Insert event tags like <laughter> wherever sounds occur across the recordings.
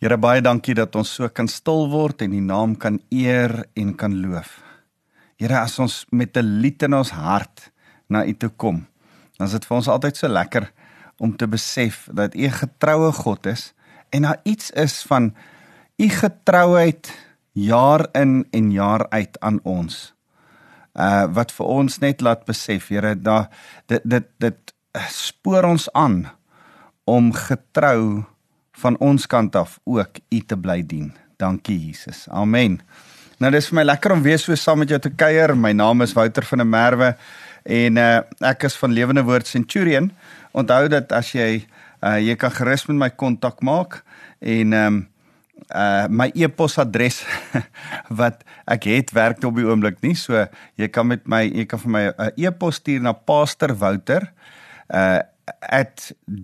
Here baie dankie dat ons so kan stil word en U naam kan eer en kan loof. Here as ons met 'n lied in ons hart na U toe kom, dan is dit vir ons altyd so lekker om te besef dat U 'n getroue God is en daar iets is van U getrouheid jaar in en jaar uit aan ons. Uh wat vir ons net laat besef, Here, da dit dit dit spoor ons aan om getrou van ons kant af ook U te bly dien. Dankie Jesus. Amen. Nou dis vir my lekker om weer so saam met jou te kuier. My naam is Wouter van der Merwe en uh, ek is van Lewende Woord Centurion. Onthou dat as jy uh, jy kan gerus met my kontak maak en ehm um, uh my e-posadres <laughs> wat ek het werk op die oomblik nie so jy kan met my jy kan vir my 'n uh, e-pos stuur na pastorwouter uh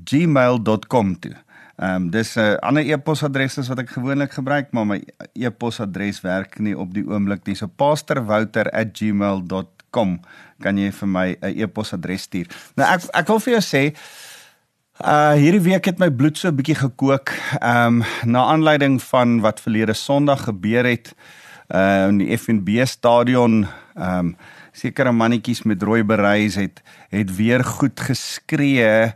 gmail.com toe. Ehm um, dis 'n uh, ander e-posadres as wat ek gewoonlik gebruik, maar my e-posadres werk nie op die oomblik nie. So pastorwouter@gmail.com kan jy vir my 'n e-posadres stuur. Nou ek ek wil vir jou sê uh hierdie week het my bloed so 'n bietjie gekook. Ehm um, na aanleiding van wat verlede Sondag gebeur het uh in die FNB stadion ehm um, sekere mannetjies met rooi bereis het het weer goed geskree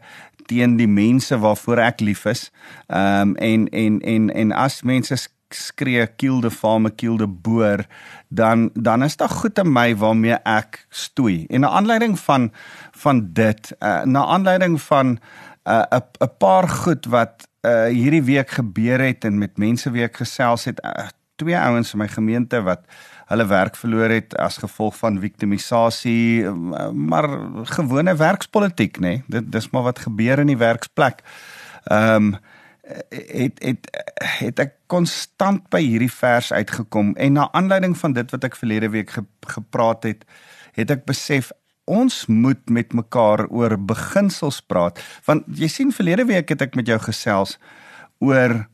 teen die mense waarvoor ek lief is. Ehm um, en en en en as mense skree kill the farmer kill the boer dan dan is daar goed in my waarmee ek stoei. En 'n aanleiding van van dit, uh, na aanleiding van 'n uh, 'n paar goed wat uh, hierdie week gebeur het en met mense wie ek gesels het, uh, twee ouens in my gemeente wat hulle werk verloor het as gevolg van victimisasie maar gewone werkspolitiek nê nee? dit dis maar wat gebeur in die werksplek ehm um, het het het ek konstant by hierdie vers uitgekom en na aanleiding van dit wat ek verlede week ge, gepraat het het ek besef ons moet met mekaar oor beginsels praat want jy sien verlede week het ek met jou gesels oor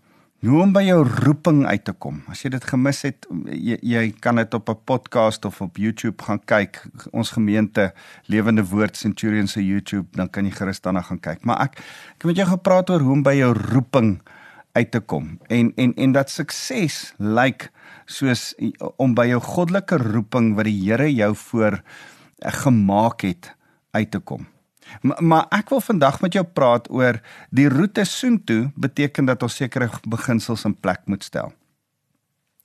hoe om by jou roeping uit te kom. As jy dit gemis het, jy, jy kan dit op 'n podcast of op YouTube gaan kyk. Ons gemeente Lewende Woord Centurion se YouTube, dan kan jy gerus daarna gaan kyk. Maar ek ek het met jou gepraat oor hoe om by jou roeping uit te kom. En en en dat sukses lyk like, soos om by jou goddelike roeping wat die Here jou voor gemaak het uit te kom. Maar, maar ek wil vandag met jou praat oor die roete soontoe beteken dat ons sekere beginsels in plek moet stel.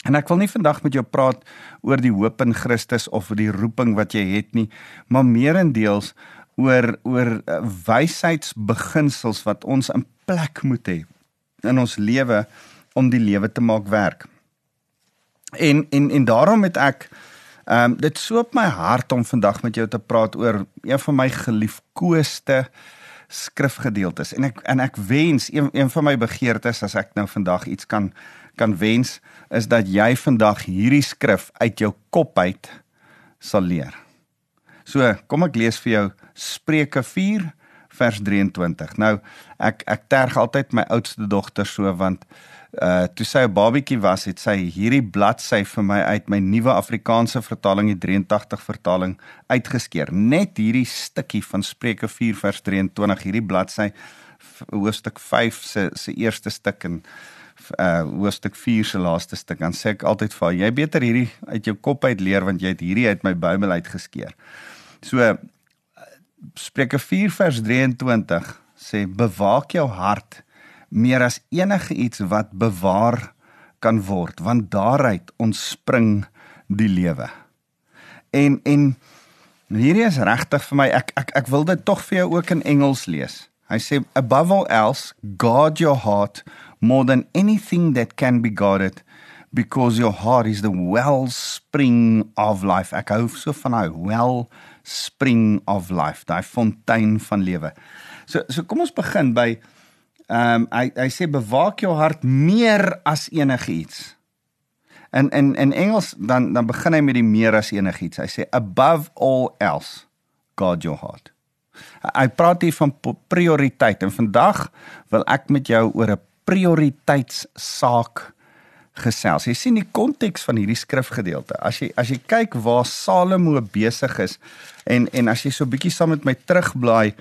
En ek wil nie vandag met jou praat oor die hoop in Christus of die roeping wat jy het nie, maar meerendeels oor oor eh, wysheidsbeginsels wat ons in plek moet hê in ons lewe om die lewe te maak werk. En en en daarom het ek Ehm um, dit soop my hart om vandag met jou te praat oor een van my geliefkoeste skrifgedeeltes en ek en ek wens een, een van my begeertes as ek nou vandag iets kan kan wens is dat jy vandag hierdie skrif uit jou kop uit sal leer. So, kom ek lees vir jou Spreuke 4 vers 23. Nou, ek ek terg altyd my oudste dogter so want uh toe sy 'n babietjie was, het sy hierdie bladsy vir my uit my nuwe Afrikaanse vertaling, die 83 vertaling uitgeskeer. Net hierdie stukkie van Spreuke 4 vers 23, hierdie bladsy hoofstuk 5 se se eerste stuk en uh hoofstuk 4 se laaste stuk. Dan sê ek altyd vir jy beter hierdie uit jou kop uit leer want jy het hierdie uit my Bybel uitgeskeer. So Spreuke 4 vers 23 sê bewaak jou hart meer as enige iets wat bewaar kan word want daaruit ontspring die lewe. En en hierdie is regtig vir my ek ek ek wil dit tog vir jou ook in Engels lees. Hy sê above all else guard your heart more than anything that can be guarded because your heart is the wellspring of life. Ek hou so van hy wellspring of life, daai fontein van lewe. So so kom ons begin by Ehm um, hy hy sê bewaak jou hart meer as enigiets. In in in Engels dan dan begin hy met die meer as enigiets. Hy sê above all else guard your heart. Hy praat hier van prioriteit en vandag wil ek met jou oor 'n prioriteitssaak gesels. Jy sien die konteks van hierdie skrifgedeelte. As jy as jy kyk waar Salomo besig is en en as jy so 'n bietjie saam met my terugblaai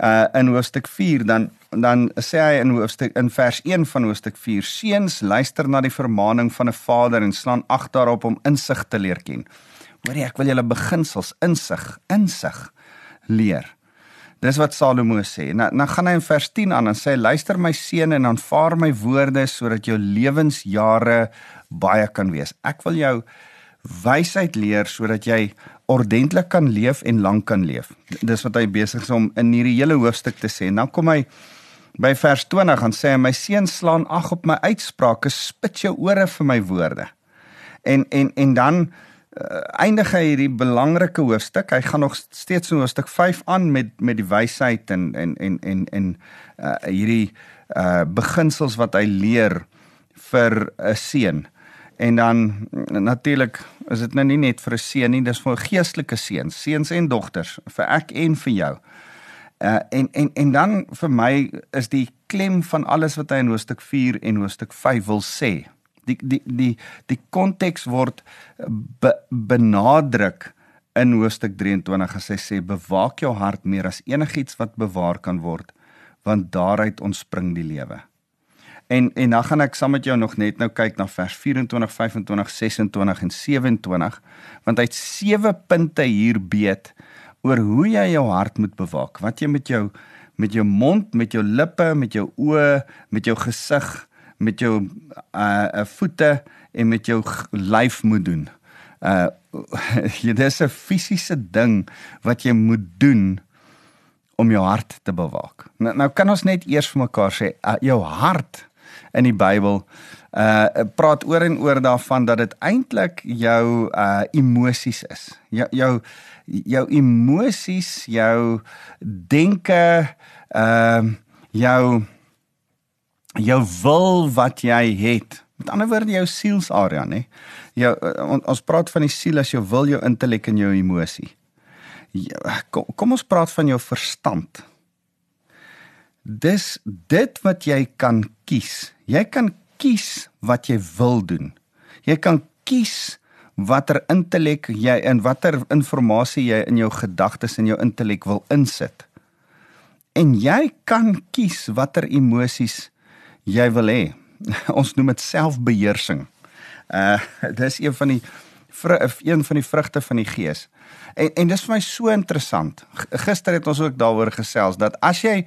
uh in hoofstuk 4 dan dan sê hy in hoofstuk in vers 1 van hoofstuk 4 seuns luister na die vermaaning van 'n vader en slaan ag daarop om insig te leer ken. Hoorie ek wil julle beginsels insig insig leer. Dis wat Salomo sê. Nou dan gaan hy in vers 10 aan en sê luister my seun en aanvaar my woorde sodat jou lewensjare baie kan wees. Ek wil jou wysheid leer sodat jy ordentlik kan leef en lank kan leef. Dis wat hy besig is om in hierdie hele hoofstuk te sê. Nou kom hy by vers 20 gaan sê my seun slaan ag op my uitsprake, spit jou ore vir my woorde. En en en dan uh, eindig hy hierdie belangrike hoofstuk. Hy gaan nog steeds in hoofstuk 5 aan met met die wysheid en en en en en uh, hierdie uh, beginsels wat hy leer vir 'n seun. En dan natuurlik is dit nou nie net vir 'n seun nie, dis vir geestelike seuns, seuns en dogters, vir ek en vir jou. Uh en en en dan vir my is die klem van alles wat hy in hoofstuk 4 en hoofstuk 5 wil sê. Die die die die konteks word be, benadruk in hoofstuk 23 as hy sê bewaak jou hart meer as enigiets wat bewaar kan word want daaruit ontspring die lewe. En en dan gaan ek saam met jou nog net nou kyk na vers 24, 25, 26 en 27 want hy het sewe punte hier beet oor hoe jy jou hart moet bewaak. Wat jy met jou met jou mond, met jou lippe, met jou oë, met jou gesig, met jou uh, uh voete en met jou lyf moet doen. Uh <laughs> jy dis 'n fisiese ding wat jy moet doen om jou hart te bewaak. Nou, nou kan ons net eers vir mekaar sê uh, jou hart in die Bybel uh praat oor en oor daarvan dat dit eintlik jou uh emosies is. Jou jou jou emosies, jou denke, ehm uh, jou jou wil wat jy het. Met ander woorde jou sielsarea, nê? Jou on, ons praat van die siel as jou wil, jou intellek en jou emosie. Kom, kom ons praat van jou verstand. Dis dit wat jy kan kies. Jy kan kies wat jy wil doen. Jy kan kies watter intellek jy in watter inligting jy in jou gedagtes en jou intellek wil insit. En jy kan kies watter emosies jy wil hê. <laughs> Ons noem dit selfbeheersing. Uh <laughs> dis een van die een van die vrugte van die gees. En en dis vir my so interessant. Gister het ons ook daaroor gesels dat as jy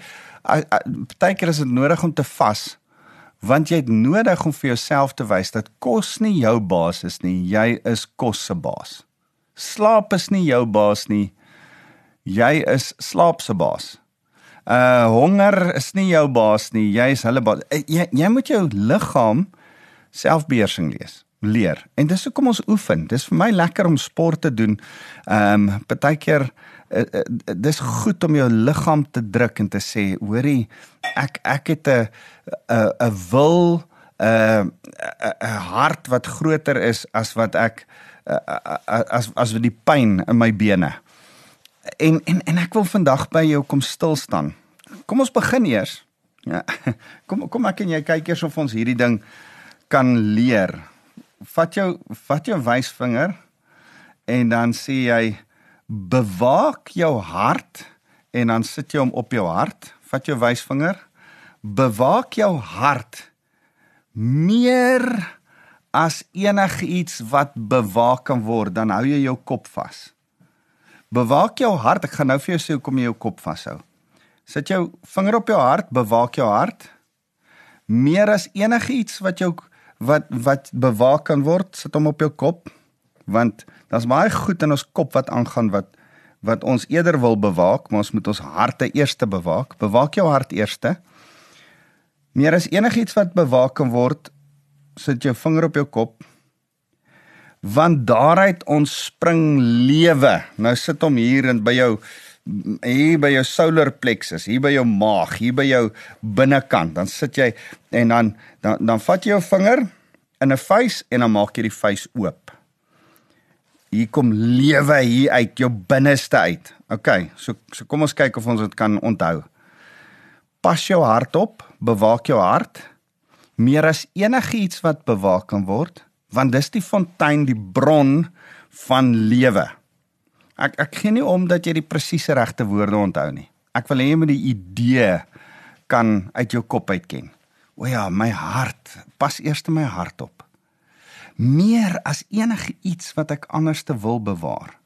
partykeer is dit nodig om te vas want jy het nodig om vir jouself te wys dat kos nie jou baas is nie, jy is kos se baas. Slaap is nie jou baas nie. Jy is slaap se baas. Uh honger is nie jou baas nie, jy is hulle baas. Uh, jy jy moet jou liggaam selfbeheersing lees leer. En dis hoekom ons oefen. Dis vir my lekker om sport te doen. Ehm um, partykeer uh, uh, dis goed om jou liggaam te druk en te sê, hoorie, ek ek het 'n 'n 'n wil 'n 'n hart wat groter is as wat ek as as vir die pyn in my bene. En en en ek wil vandag by jou kom stil staan. Kom ons begin eers. Ja. <laughs> Kom kom ek en jy kyk eers of ons hierdie ding kan leer. Vat jou vat jou wysvinger en dan sê jy bewaak jou hart en dan sit jy hom op jou hart. Vat jou wysvinger bewaak jou hart meer as enigiets wat bewaak kan word, dan hou jy jou kop vas. Bewaak jou hart. Ek gaan nou vir jou sê hoekom jy jou kop vashou. Sit jou vinger op jou hart, bewaak jou hart meer as enigiets wat jou wat wat bewaak kan word, sit hom op jou kop want daar's baie goed in ons kop wat aangaan wat wat ons eerder wil bewaak, maar ons moet ons harte eers bewaak. Bewaak jou hart eers. Meer as enigiets wat bewaak kan word, sit jou vinger op jou kop. Want daaruit ontspring lewe. Nou sit hom hier in by jou hier by jou solar plexus, hier by jou maag, hier by jou binnekant. Dan sit jy en dan dan dan vat jy jou vinger in 'n vuis en dan maak jy die vuis oop. Hier kom lewe hier uit jou binneste uit. OK, so so kom ons kyk of ons dit kan onthou. Pas jou hart op bewaak jou hart meer as enigiets wat bewaak kan word want dis die fontein die bron van lewe ek ek gee nie om dat jy die presiese regte woorde onthou nie Ek wil hê jy moet die idee kan uit jou kop uitken. O ja, my hart, pas eers in my hart op. Meer as enige iets wat ek anders te wil bewaar.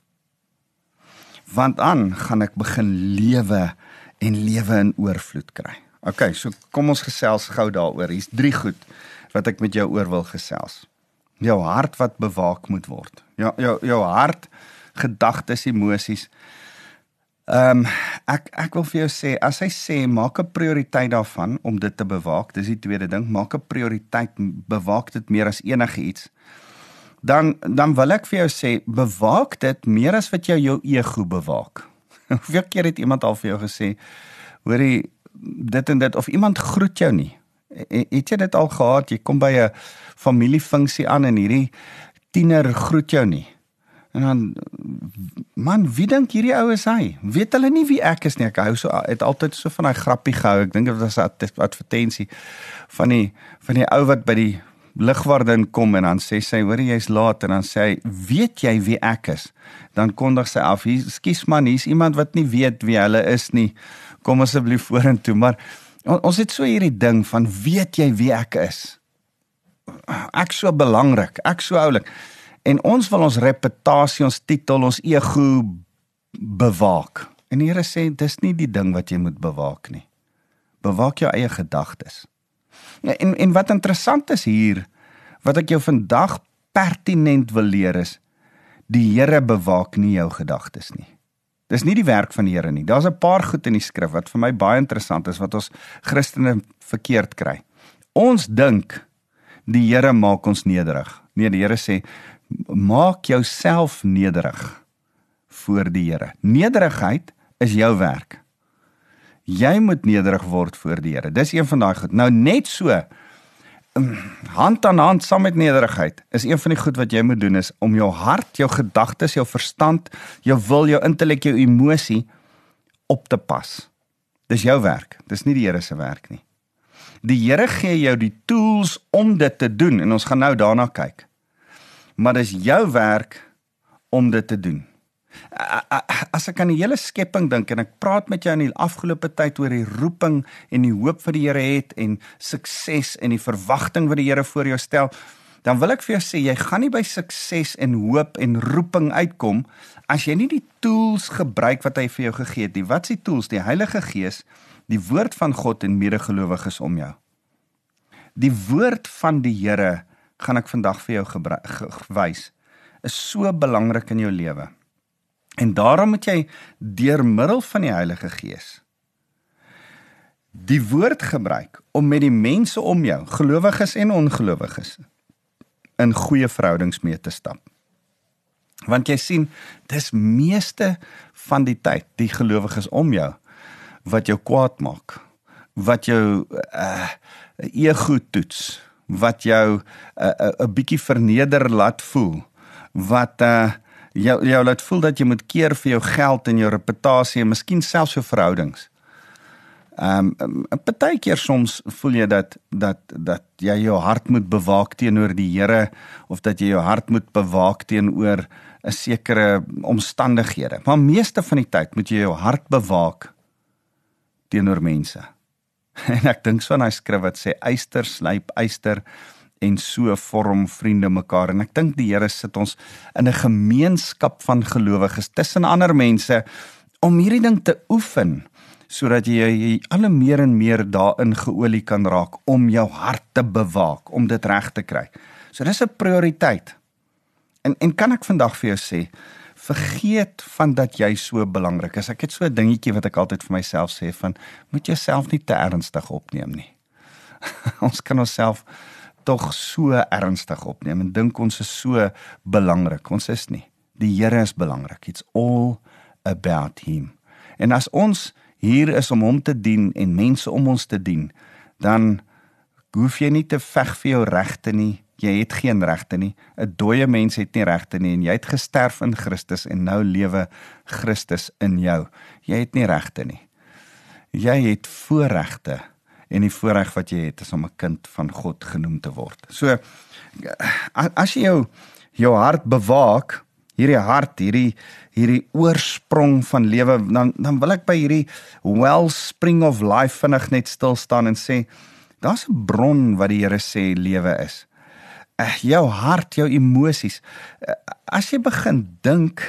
Want aan gaan ek begin lewe en lewe in oorvloed kry. OK, so kom ons gesels gou daaroor. Hier's drie goed wat ek met jou oor wil gesels. Jou hart wat bewaak moet word. Ja, jou jou hart, gedagtes, emosies. Ehm um, ek ek wil vir jou sê as hy sê maak 'n prioriteit daarvan om dit te bewaak. Dis die tweede ding, maak 'n prioriteit bewaak dit meer as enigiets. Dan dan wil ek vir jou sê bewaak dit meer as wat jy jou ego bewaak. <laughs> Hoeveel keer het iemand al vir jou gesê hoorie dit en dit of iemand groet jou nie. Het jy dit al gehad? Jy kom by 'n familiefunksie aan en hierdie tiener groet jou nie. En dan man, wie dink hierdie ou is hy? Weet hulle nie wie ek is nie. Ek hou so het altyd so van daai grappie gehou. Ek dink dit was 'n advertensie van die van die ou wat by die ligwaardin kom en dan sê sy, "Hoor jy's laat." En dan sê hy, "Weet jy wie ek is?" Dan kondig sy af, "Skus man, hier's iemand wat nie weet wie hulle is nie. Kom asseblief vorentoe." Maar ons het so hierdie ding van, "Weet jy wie ek is?" Ek so belangrik, ek so oulik. En ons wil ons reputasie, ons titel, ons ego bewaak. En die Here sê dis nie die ding wat jy moet bewaak nie. Bewaak jou eie gedagtes. Ja, en en wat interessant is hier wat ek jou vandag pertinent wil leer is die Here bewaak nie jou gedagtes nie. Dis nie die werk van die Here nie. Daar's 'n paar goed in die skrif wat vir my baie interessant is wat ons Christene verkeerd kry. Ons dink die Here maak ons nederig. Nee, die Here sê maak jouself nederig voor die Here. Nederigheid is jou werk. Jy moet nederig word voor die Here. Dis een van daai goed. Nou net so um, hand aan hand saam met nederigheid is een van die goed wat jy moet doen is om jou hart, jou gedagtes, jou verstand, jou wil, jou intellek, jou emosie op te pas. Dis jou werk. Dis nie die Here se werk nie. Die Here gee jou die tools om dit te doen en ons gaan nou daarna kyk maar dis jou werk om dit te doen. As ek aan die hele skepping dink en ek praat met jou in die afgelope tyd oor die roeping en die hoop wat die Here het en sukses en die verwagting wat die Here voor jou stel, dan wil ek vir jou sê jy gaan nie by sukses en hoop en roeping uitkom as jy nie die tools gebruik wat hy vir jou gegee het nie. Wat is die tools? Die Heilige Gees, die woord van God en medegelowiges om jou. Die woord van die Here gaan ek vandag vir jou gewys is so belangrik in jou lewe. En daarom moet jy deur middel van die Heilige Gees die woord gebruik om met die mense om jou, gelowiges en ongelowiges, in goeie verhoudings mee te stap. Want jy sien, dis meeste van die tyd die gelowiges om jou wat jou kwaad maak, wat jou uh ego toets, wat jou 'n uh, 'n uh, bietjie verneder laat voel wat uh jou jou laat voel dat jy moet keer vir jou geld en jou reputasie en miskien selfs jou verhoudings. Ehm um, 'n partykeer soms voel jy dat dat dat jy jou hart moet bewaak teenoor die Here of dat jy jou hart moet bewaak teenoor 'n sekere omstandighede. Maar meeste van die tyd moet jy jou hart bewaak teenoor mense. <laughs> En ek dink so aan daai skrif wat sê eyster slyp eyster en so vorm vriende mekaar en ek dink die Here sit ons in 'n gemeenskap van gelowiges tussen ander mense om hierdie ding te oefen sodat jy, jy al meer en meer daarin geolie kan raak om jou hart te bewaak om dit reg te kry. So dis 'n prioriteit. En en kan ek vandag vir jou sê vergeet van dat jy so belangrik is. Ek het so 'n dingetjie wat ek altyd vir myself sê van moet jouself nie te ernstig opneem nie. <laughs> ons kan onsself tog so ernstig opneem en dink ons is so belangrik. Ons is nie. Die Here is belangrik. It's all about him. En as ons hier is om hom te dien en mense om ons te dien, dan hoef jy nie te veg vir jou regte nie jy het geen regte nie. 'n Dooie mens het nie regte nie en jy het gesterf in Christus en nou lewe Christus in jou. Jy het nie regte nie. Jy het voorregte en die voorreg wat jy het is om 'n kind van God genoem te word. So as jy jou jou hart bewaak, hierdie hart, hierdie hierdie oorsprong van lewe, dan dan wil ek by hierdie wellspring of life vinnig net stil staan en sê daar's 'n bron wat die Here sê lewe is. Uh, jou hart, jou emosies. Uh, as jy begin dink,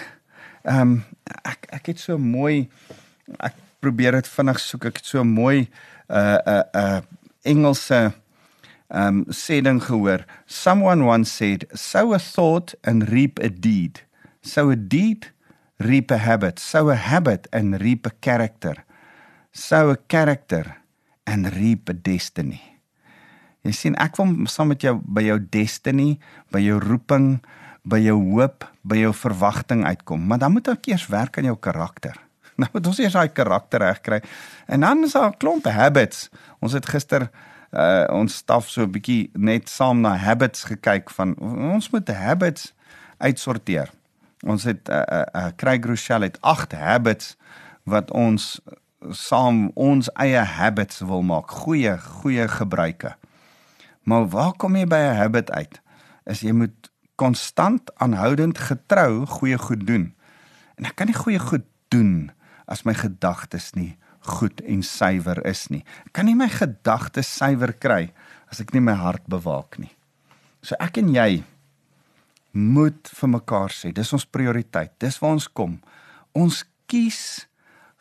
ehm um, ek ek het so mooi ek probeer dit vinnig soek. Ek het so mooi uh uh uh Engelse um sê ding gehoor. Someone once said, "Sow a thought and reap a deed. Sow a deed, reap a habit. Sow a habit and reap a character. Sow a character and reap a destiny." Jy sien, ek wil saam met jou by jou destiny, by jou roeping, by jou hoop, by jou verwagting uitkom. Maar dan moet ek eers werk aan jou karakter. <laughs> Nou moet ons eers daai karakter regkry. En dan is daar 'n klomp habits. Ons het gister uh ons staf so 'n bietjie net saam na habits gekyk van ons moet habits uitsorteer. Ons het 'n uh, uh, uh, Craig Rochelle het 8 habits wat ons saam ons eie habits wil maak, goeie goeie gebruike. Maar waar kom jy by 'n habit uit? Is jy moet konstant aanhoudend getrou goeie goed doen. En ek kan nie goeie goed doen as my gedagtes nie goed en suiwer is nie. Ek kan nie my gedagtes suiwer kry as ek nie my hart bewaak nie. So ek en jy moet vir mekaar sê, dis ons prioriteit. Dis waar ons kom. Ons kies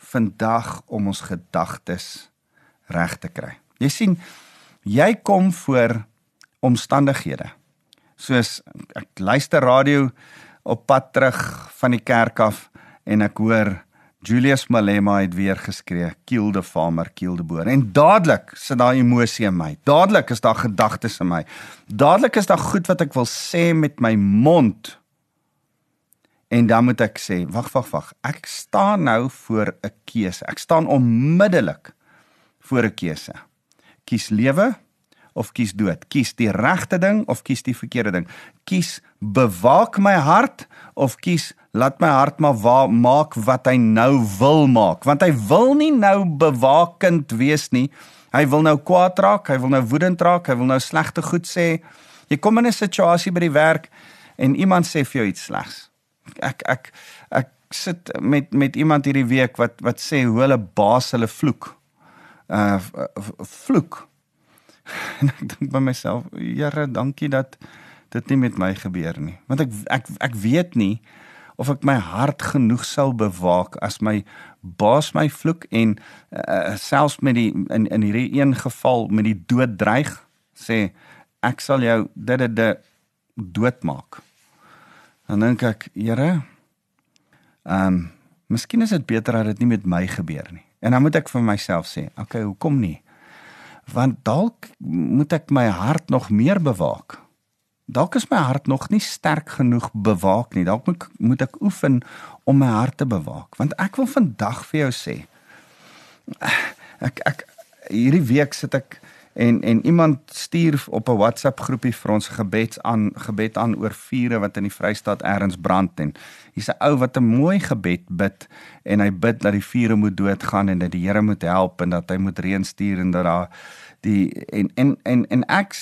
vandag om ons gedagtes reg te kry. Jy sien, jy kom voor omstandighede. Soos ek luister radio op pad terug van die kerk af en ek hoor Julius Malema het weer geskree, kill the farmer, kill the boer. En dadelik sit daar emosie in my. Dadelik is daar gedagtes in my. Dadelik is daar goed wat ek wil sê met my mond. En dan moet ek sê, wag, wag, wag. Ek staan nou voor 'n keuse. Ek staan onmiddellik voor 'n keuse. Kies lewe of kies dood? Kies die regte ding of kies die verkeerde ding? Kies bewaak my hart of kies laat my hart maar wa maak wat hy nou wil maak. Want hy wil nie nou bewakend wees nie. Hy wil nou kwaad raak hy wil nou woedend raak hy wil nou slegte goed sê. Jy kom in 'n situasie by die werk en iemand sê vir jou iets slegs. Ek ek ek sit met met iemand hierdie week wat wat sê hoe hulle baas hulle vloek uh vloek <laughs> en ek dink by myself Here dankie dat dit nie met my gebeur nie want ek ek ek weet nie of ek my hart genoeg sal bewaak as my baas my vloek en uh, selfs met die in in hierdie een geval met die dood dreig sê ek sal jou dit dit doodmaak. Dan dink ek, Here, ehm um, miskien is dit beter dat dit nie met my gebeur nie. En dan moet ek vir myself sê, okay, hoekom nie? Want dalk moet ek my hart nog meer bewaak dalk is my hart nog nie sterk genoeg bewaak nie. Dalk moet moet ek oefen om my hart te bewaak. Want ek wil vandag vir jou sê ek ek hierdie week sit ek en en iemand stuur op 'n WhatsApp groepie vir ons gebeds aan gebed aan oor vure wat in die Vrystaat eers brand en hier's 'n ou wat 'n mooi gebed bid en hy bid dat die vure moet doodgaan en dat die Here moet help en dat hy moet reën stuur en dat daar die en en en en ek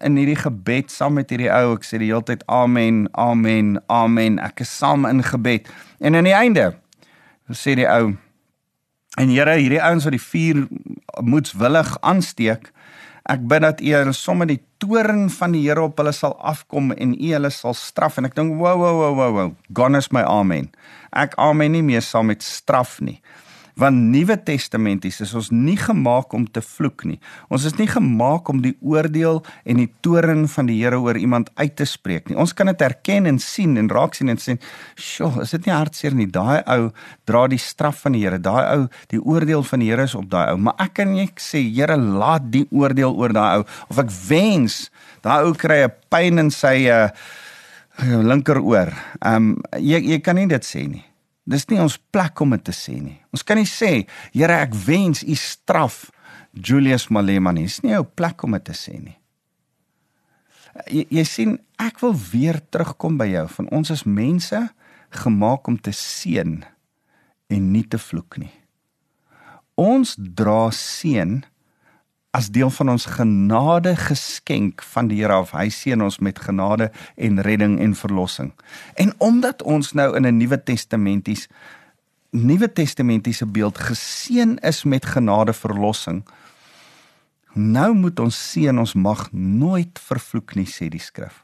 in hierdie gebed saam met hierdie ou ek sê die hele tyd amen amen amen ek is saam in gebed. En aan die einde sê die ou en Here hierdie ouens wat die vuur moedswillig aansteek ek bid dat u sommer die toorn van die Here op hulle sal afkom en u hulle sal straf. En ek dink wow wow wow wow wow. Gone is my amen. Ek amen nie meer saam met straf nie want Nuwe Testamenties is ons nie gemaak om te vloek nie. Ons is nie gemaak om die oordeel en die toorn van die Here oor iemand uit te spreek nie. Ons kan dit erken en sien en raak sien en sê, "Sjoe, is dit nie hartseer nie. Daai ou dra die straf van die Here. Daai ou, die oordeel van die Here is op daai ou." Maar ek kan nie sê, "Here, laat die oordeel oor daai ou." Of ek wens daai ou kry 'n pyn in sy uh linkeroor. Ehm um, jy jy kan nie dit sê nie. Dis nie ons plek om dit te sê nie. Ons kan nie sê, Here, ek wens U straf Julius Malema nie. Dis nie jou plek om dit te sê nie. Jy, jy sien, ek wil weer terugkom by jou. Van ons is mense gemaak om te seën en nie te vloek nie. Ons dra seën as deel van ons genade geskenk van die Here af. Hy seën ons met genade en redding en verlossing. En omdat ons nou in 'n Nuwe Testamenties Nuwe Testamentiese beeld geseën is met genade verlossing, nou moet ons sien ons mag nooit vervloek nie sê die skrif.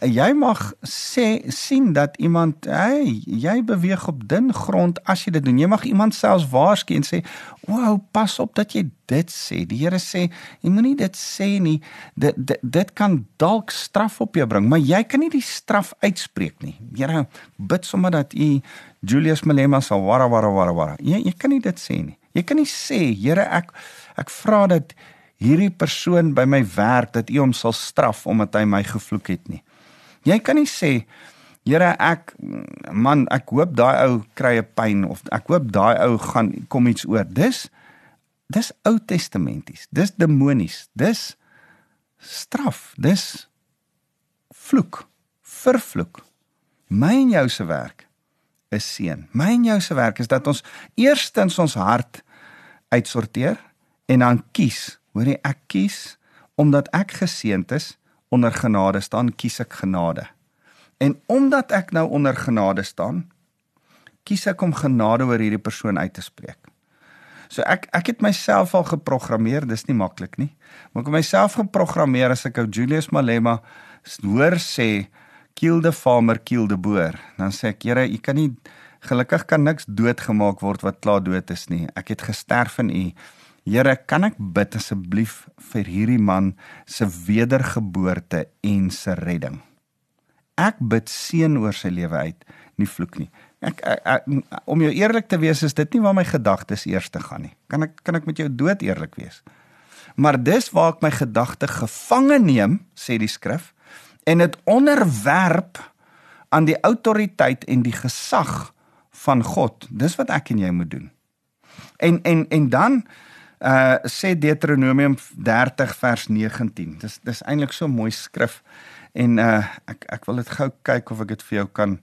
Jy mag sê sien dat iemand hey jy beweeg op dun grond as jy dit doen. Jy mag iemand selfs waarsku en sê, "Wow, pas op dat jy dit sê." Die Here sê, "Jy moenie dit sê nie. Dit, dit dit kan dalk straf op jou bring, maar jy kan nie die straf uitspreek nie." Here, bid sommer dat U Julius Malema sal wara wara wara wara. Jy jy kan nie dit sê nie. Jy kan nie sê, "Here, ek ek vra dat hierdie persoon by my werk dat U hom sal straf omdat hy my gevloek het nie. Jy kan nie sê Here ek man ek hoop daai ou kry 'n pyn of ek hoop daai ou gaan kom iets oor. Dis dis Ou Testamenties. Dis demonies. Dis straf. Dis vloek. Vervloek. My en jou se werk is seën. My en jou se werk is dat ons eerstens ons hart uitsorteer en dan kies Hoor jy ek kies omdat ek geseënd is onder genade staan kies ek genade. En omdat ek nou onder genade staan, kies ek om genade oor hierdie persoon uit te spreek. So ek ek het myself al geprogrammeer, dis nie maklik nie. Maar ek het myself geprogrammeer as ek ou Julius Malema hoor sê kill the farmer kill the boer, dan sê ek, Here, u kan nie gelukkig kan niks doodgemaak word wat klaar dood is nie. Ek het gesterf in u. Here, kan ek bid asseblief vir hierdie man se wedergeboorte en se redding? Ek bid seën oor sy lewe uit, nie vloek nie. Ek, ek, ek om jou eerlik te wees, is dit nie waar my gedagtes eers te gaan nie. Kan ek kan ek met jou dood eerlik wees? Maar dis waar ek my gedagte gevange neem, sê die skrif, en dit onderwerp aan die autoriteit en die gesag van God. Dis wat ek en jy moet doen. En en en dan uh sê Deuteronomium 30 vers 19. Dis dis eintlik so mooi skrif en uh ek ek wil dit gou kyk of ek dit vir jou kan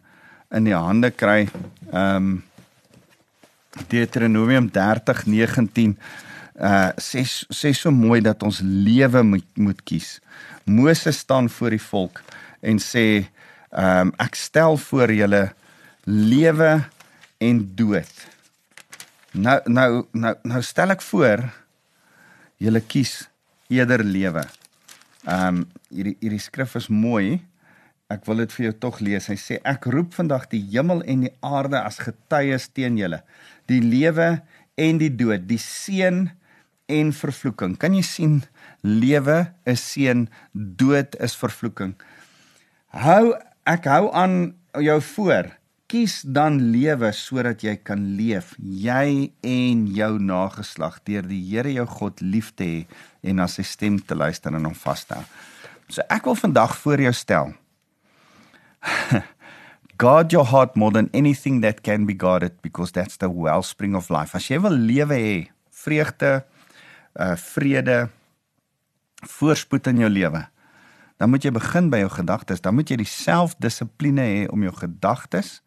in die hande kry. Um Deuteronomium 30:19 uh sê sê so mooi dat ons lewe moet moet kies. Moses staan voor die volk en sê um ek stel voor julle lewe en dood. Nou nou nou nou stel ek voor julle kies eerder lewe. Ehm um, hierdie hierdie skrif is mooi. Ek wil dit vir jou tog lees. Hy sê ek roep vandag die hemel en die aarde as getuies teen julle. Die lewe en die dood, die seën en vervloeking. Kan jy sien lewe is seën, dood is vervloeking. Hou ek hou aan jou voor kies dan lewe sodat jy kan leef jy en jou nageslag deur die Here jou God lief te hê en na sy stem te luister en hom vas te hou. So ek wil vandag voor jou stel. <laughs> God your heart more than anything that can be guarded because that's the wellspring of life. As jy wil lewe hê, vreugde, uh vrede, voorspoed in jou lewe, dan moet jy begin by jou gedagtes. Dan moet jy die selfdissipline hê om jou gedagtes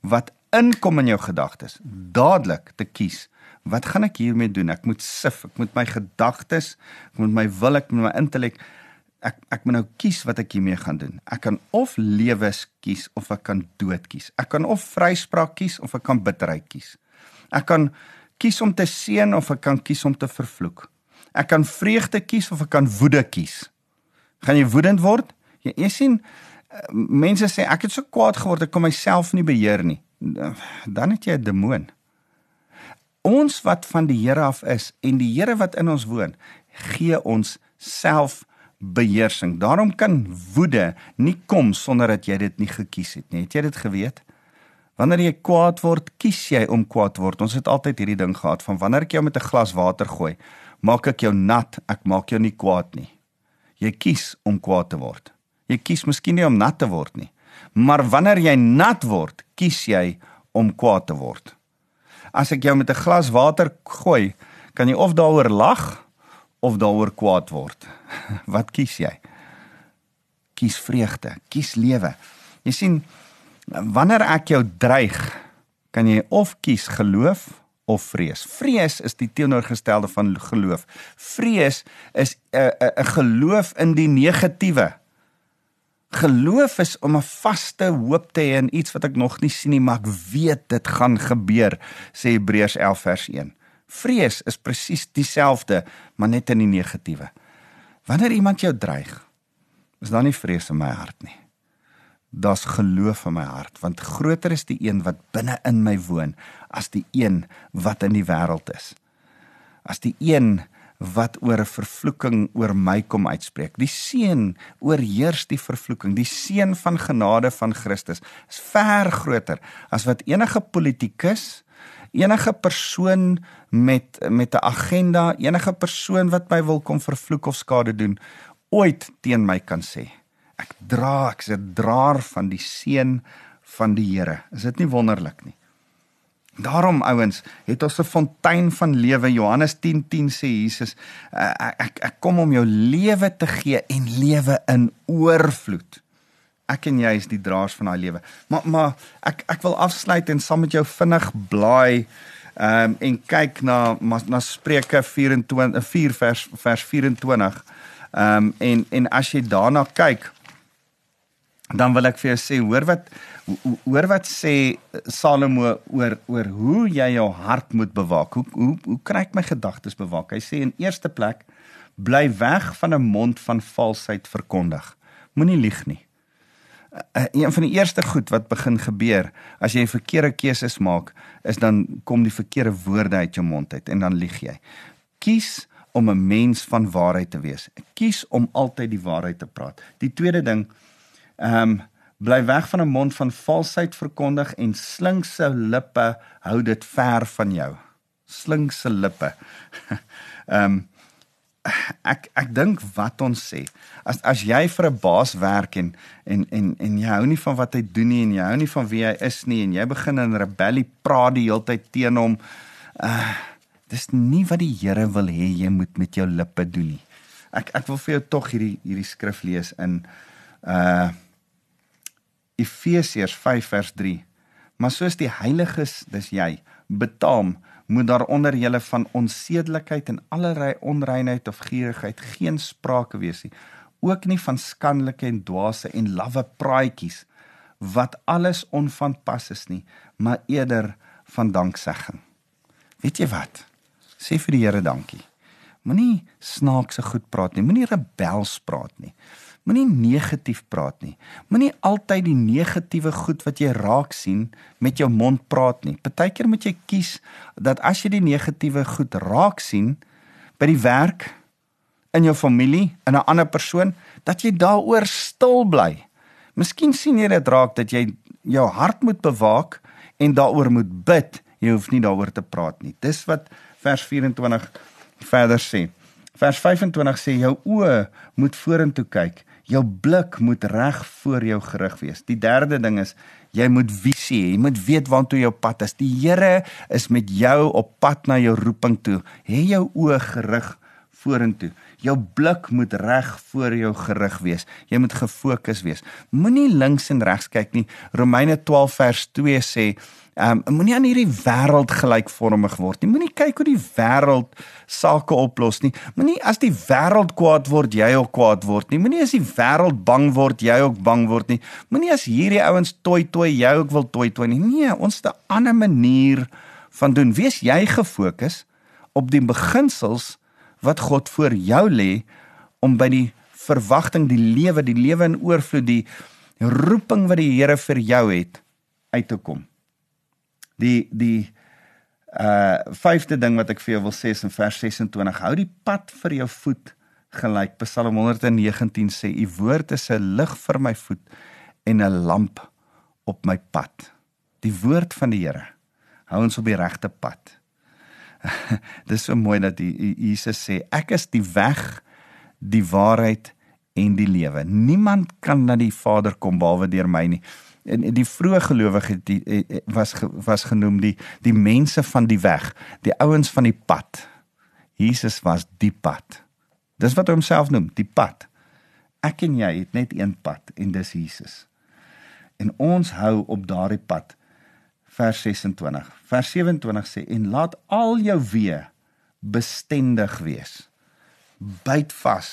wat inkom in jou gedagtes dadelik te kies. Wat gaan ek hiermee doen? Ek moet sif, ek moet my gedagtes, ek moet my wil, ek moet my intellek ek ek moet nou kies wat ek hiermee gaan doen. Ek kan of lewe kies of ek kan dood kies. Ek kan of vryspraak kies of ek kan bitterheid kies. Ek kan kies om te seën of ek kan kies om te vervloek. Ek kan vreugde kies of ek kan woede kies. Gaan jy woedend word? Jy, jy sien mense sê ek het so kwaad geword ek kon myself nie beheer nie. Dan het jy 'n demoon. Ons wat van die Here af is en die Here wat in ons woon, gee ons self beheersing. Daarom kan woede nie kom sonder dat jy dit nie gekies het nie. Het jy dit geweet? Wanneer jy kwaad word, kies jy om kwaad word. Ons het altyd hierdie ding gehad van wanneer ek jou met 'n glas water gooi, maak ek jou nat, ek maak jou nie kwaad nie. Jy kies om kwaad te word. Jy kies miskien nie om nat te word nie. Maar wanneer jy nat word, kies jy om kwaad te word. As ek jou met 'n glas water gooi, kan jy of daaroor lag of daaroor kwaad word. <laughs> Wat kies jy? Kies vreugde, kies lewe. Jy sien, wanneer ek jou dreig, kan jy of kies geloof of vrees. Vrees is die teenoorgestelde van geloof. Vrees is 'n uh, 'n uh, 'n geloof in die negatiewe. Geloof is om 'n vaste hoop te hê in iets wat ek nog nie sien nie, maar ek weet dit gaan gebeur, sê Hebreërs 11 vers 1. Vrees is presies dieselfde, maar net in die negatiewe. Wanneer iemand jou dreig, is daar nie vrees in my hart nie. Daar's geloof in my hart, want groter is die een wat binne in my woon as die een wat in die wêreld is. As die een wat oor 'n vervloeking oor my kom uitspreek. Die seën oorheers die vervloeking. Die seën van genade van Christus is ver groter as wat enige politikus, enige persoon met met 'n agenda, enige persoon wat my wil kom vervloek of skade doen ooit teen my kan sê. Ek dra, ek's 'n draer van die seën van die Here. Is dit nie wonderlik nie? Daarom ouens, het ons 'n fontein van lewe. Johannes 10:10 10 sê Jesus, ek ek kom om jou lewe te gee en lewe in oorvloed. Ek en jy is die draers van daai lewe. Maar maar ek ek wil afsluit en saam met jou vinnig blaai ehm um, en kyk na na Spreuke 24 4 vers vers 24. Ehm um, en en as jy daarna kyk, dan wil ek vir jou sê hoor wat hoor wat sê Salomo oor oor hoe jy jou hart moet bewaak. Hoe hoe hoe kry ek my gedagtes bewaak? Hy sê in eerste plek bly weg van 'n mond van valsheid verkondig. Moenie lieg nie. Uh, een van die eerste goed wat begin gebeur as jy 'n verkeerde keuses maak, is dan kom die verkeerde woorde uit jou mond uit en dan lieg jy. Kies om 'n mens van waarheid te wees. Kies om altyd die waarheid te praat. Die tweede ding Ehm um, bly weg van 'n mond van valsheid verkondig en slinkse lippe hou dit ver van jou. Slinkse lippe. <laughs> Ehm um, ek ek dink wat ons sê as as jy vir 'n baas werk en en en en jy hou nie van wat hy doen nie en jy hou nie van wie hy is nie en jy begin in rebellie praat die hele tyd teen hom uh dis nie wat die Here wil hê jy moet met jou lippe doen nie ek ek wil vir jou tog hierdie hierdie skrif lees in uh Efesiërs 5 vers 3. Maar soos die heiliges, dis jy, betaam, moet daar onder julle van onsedelikheid en allerlei onreinheid of gierigheid geen sprake wees nie. Ook nie van skandelike en dwaase en lawwe praatjies wat alles onvanpas is nie, maar eerder van danksegging. Weet jy wat? Sê vir die Here dankie. Moenie snaakse goed praat nie, moenie rebels praat nie. Moenie negatief praat nie. Moenie altyd die negatiewe goed wat jy raak sien met jou mond praat nie. Partykeer moet jy kies dat as jy die negatiewe goed raak sien by die werk, in jou familie, in 'n ander persoon, dat jy daaroor stil bly. Miskien sien jy dit raak dat jy jou hart moet bewaak en daaroor moet bid. Jy hoef nie daaroor te praat nie. Dis wat vers 24 verder sê. Vers 25 sê jou oë moet vorentoe kyk jou blik moet reg voor jou gerig wees. Die derde ding is jy moet visie hê. Jy moet weet waantoe jou pad is. Die Here is met jou op pad na jou roeping toe. Hê jou oë gerig vorentoe. Jou blik moet reg voor jou gerig wees. Jy moet gefokus wees. Moenie links en regs kyk nie. Romeine 12 vers 2 sê Ehm um, moenie aan hierdie wêreld gelykvormig word nie. Moenie kyk hoe die wêreld sake oplos nie. Moenie as die wêreld kwaad word, jy ook kwaad word nie. Moenie as die wêreld bang word, jy ook bang word nie. Moenie as hierdie ouens toi toi, jy ook wil toi toi nie. Nee, ons het 'n ander manier van doen. Wees jy gefokus op die beginsels wat God vir jou lê om by die verwagting, die lewe, die lewe in oorvloed, die roeping wat die Here vir jou het uit te kom. Die die uh vyfde ding wat ek vir jou wil sê is in vers 26 hou die pad vir jou voet gelyk Psalm 119 sê u woord is 'n lig vir my voet en 'n lamp op my pad. Die woord van die Here hou ons op die regte pad <laughs> dis so mooi dat die Jesus sê ek is die weg die waarheid en die lewe niemand kan na die Vader kom behalwe deur my nie en die vroeë gelowiges die eh, eh, was was genoem die die mense van die weg, die ouens van die pad. Jesus was die pad. Dis wat hy homself noem, die pad. Ek en jy het net een pad en dis Jesus. En ons hou op daardie pad vers 26. Vers 27 sê en laat al jou weë bestendig wees. Byt vas.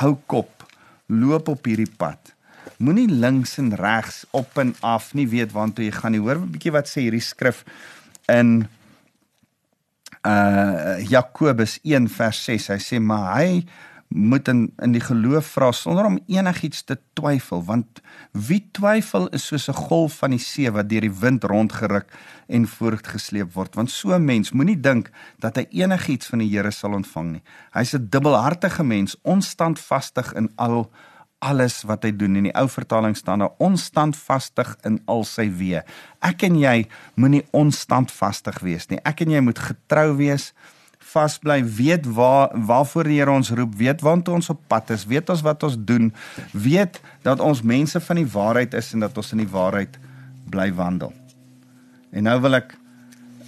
Hou kop. Loop op hierdie pad. Moenie links en regs op en af nie weet waartoe jy gaan nie. Hoor 'n bietjie wat sê hierdie skrif in uh Jakobus 1 vers 6. Hy sê maar hy moet in in die geloof vra sonder om enigiets te twyfel want wie twyfel is soos 'n golf van die see wat deur die wind rondgeruk en voortgesleep word. Want so 'n mens moenie dink dat hy enigiets van die Here sal ontvang nie. Hy's 'n dubbelhartige mens onstandvastig in al alles wat hy doen. In die ou vertaling staan daar onstandvastig in al sy weë. Ek en jy moenie onstandvastig wees nie. Ek en jy moet getrou wees vasbly, weet waar waarvoor die Here ons roep, weet waantoe ons op pad is, weet ons wat ons doen, weet dat ons mense van die waarheid is en dat ons in die waarheid bly wandel. En nou wil ek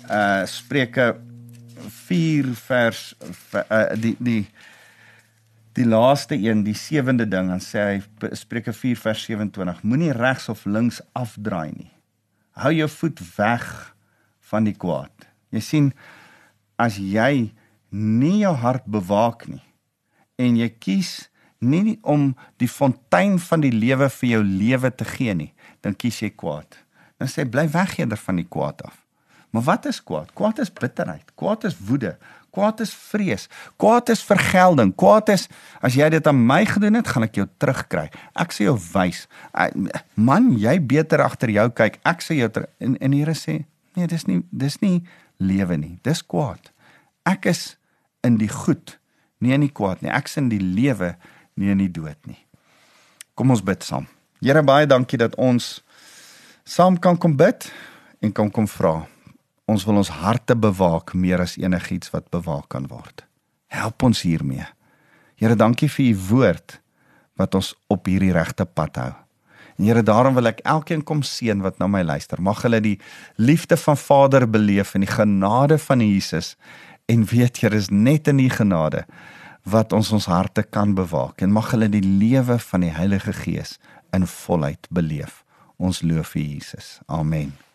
uh Spreuke 4 vers uh, die die die laaste een, die sewende ding, dan sê hy Spreuke 4 vers 27, moenie regs of links afdraai nie. Hou jou voet weg van die kwaad. Jy sien as jy nie jou hart bewaak nie en jy kies nie om die fontein van die lewe vir jou lewe te gee nie, dan kies jy kwaad. Dan sê bly weg eerder van die kwaad af. Maar wat is kwaad? Kwaad is bitterheid, kwaad is woede, kwaad is vrees, kwaad is vergelding. Kwaad is as jy dit aan my gedoen het, gaan ek jou terugkry. Ek sê jou wys. Man, jy beter agter jou kyk. Ek sê jou ter, en en Here sê, nee, dis nie dis nie lewe nie. Dis kwaad. Ek is in die goed, nie in die kwaad nie. Ek's in die lewe, nie in die dood nie. Kom ons bid saam. Here baie dankie dat ons saam kan kom bid en kan kom vra. Ons wil ons harte bewaak meer as enigiets wat bewaak kan word. Help ons hiermee. Here, dankie vir u woord wat ons op hierdie regte pad hou. En Here, daarom wil ek elkeen kom seën wat na my luister. Mag hulle die liefde van Vader beleef en die genade van Jesus en weet jy is net in die genade wat ons ons harte kan bewaak en mag hulle die lewe van die Heilige Gees in volheid beleef. Ons loof vir Jesus. Amen.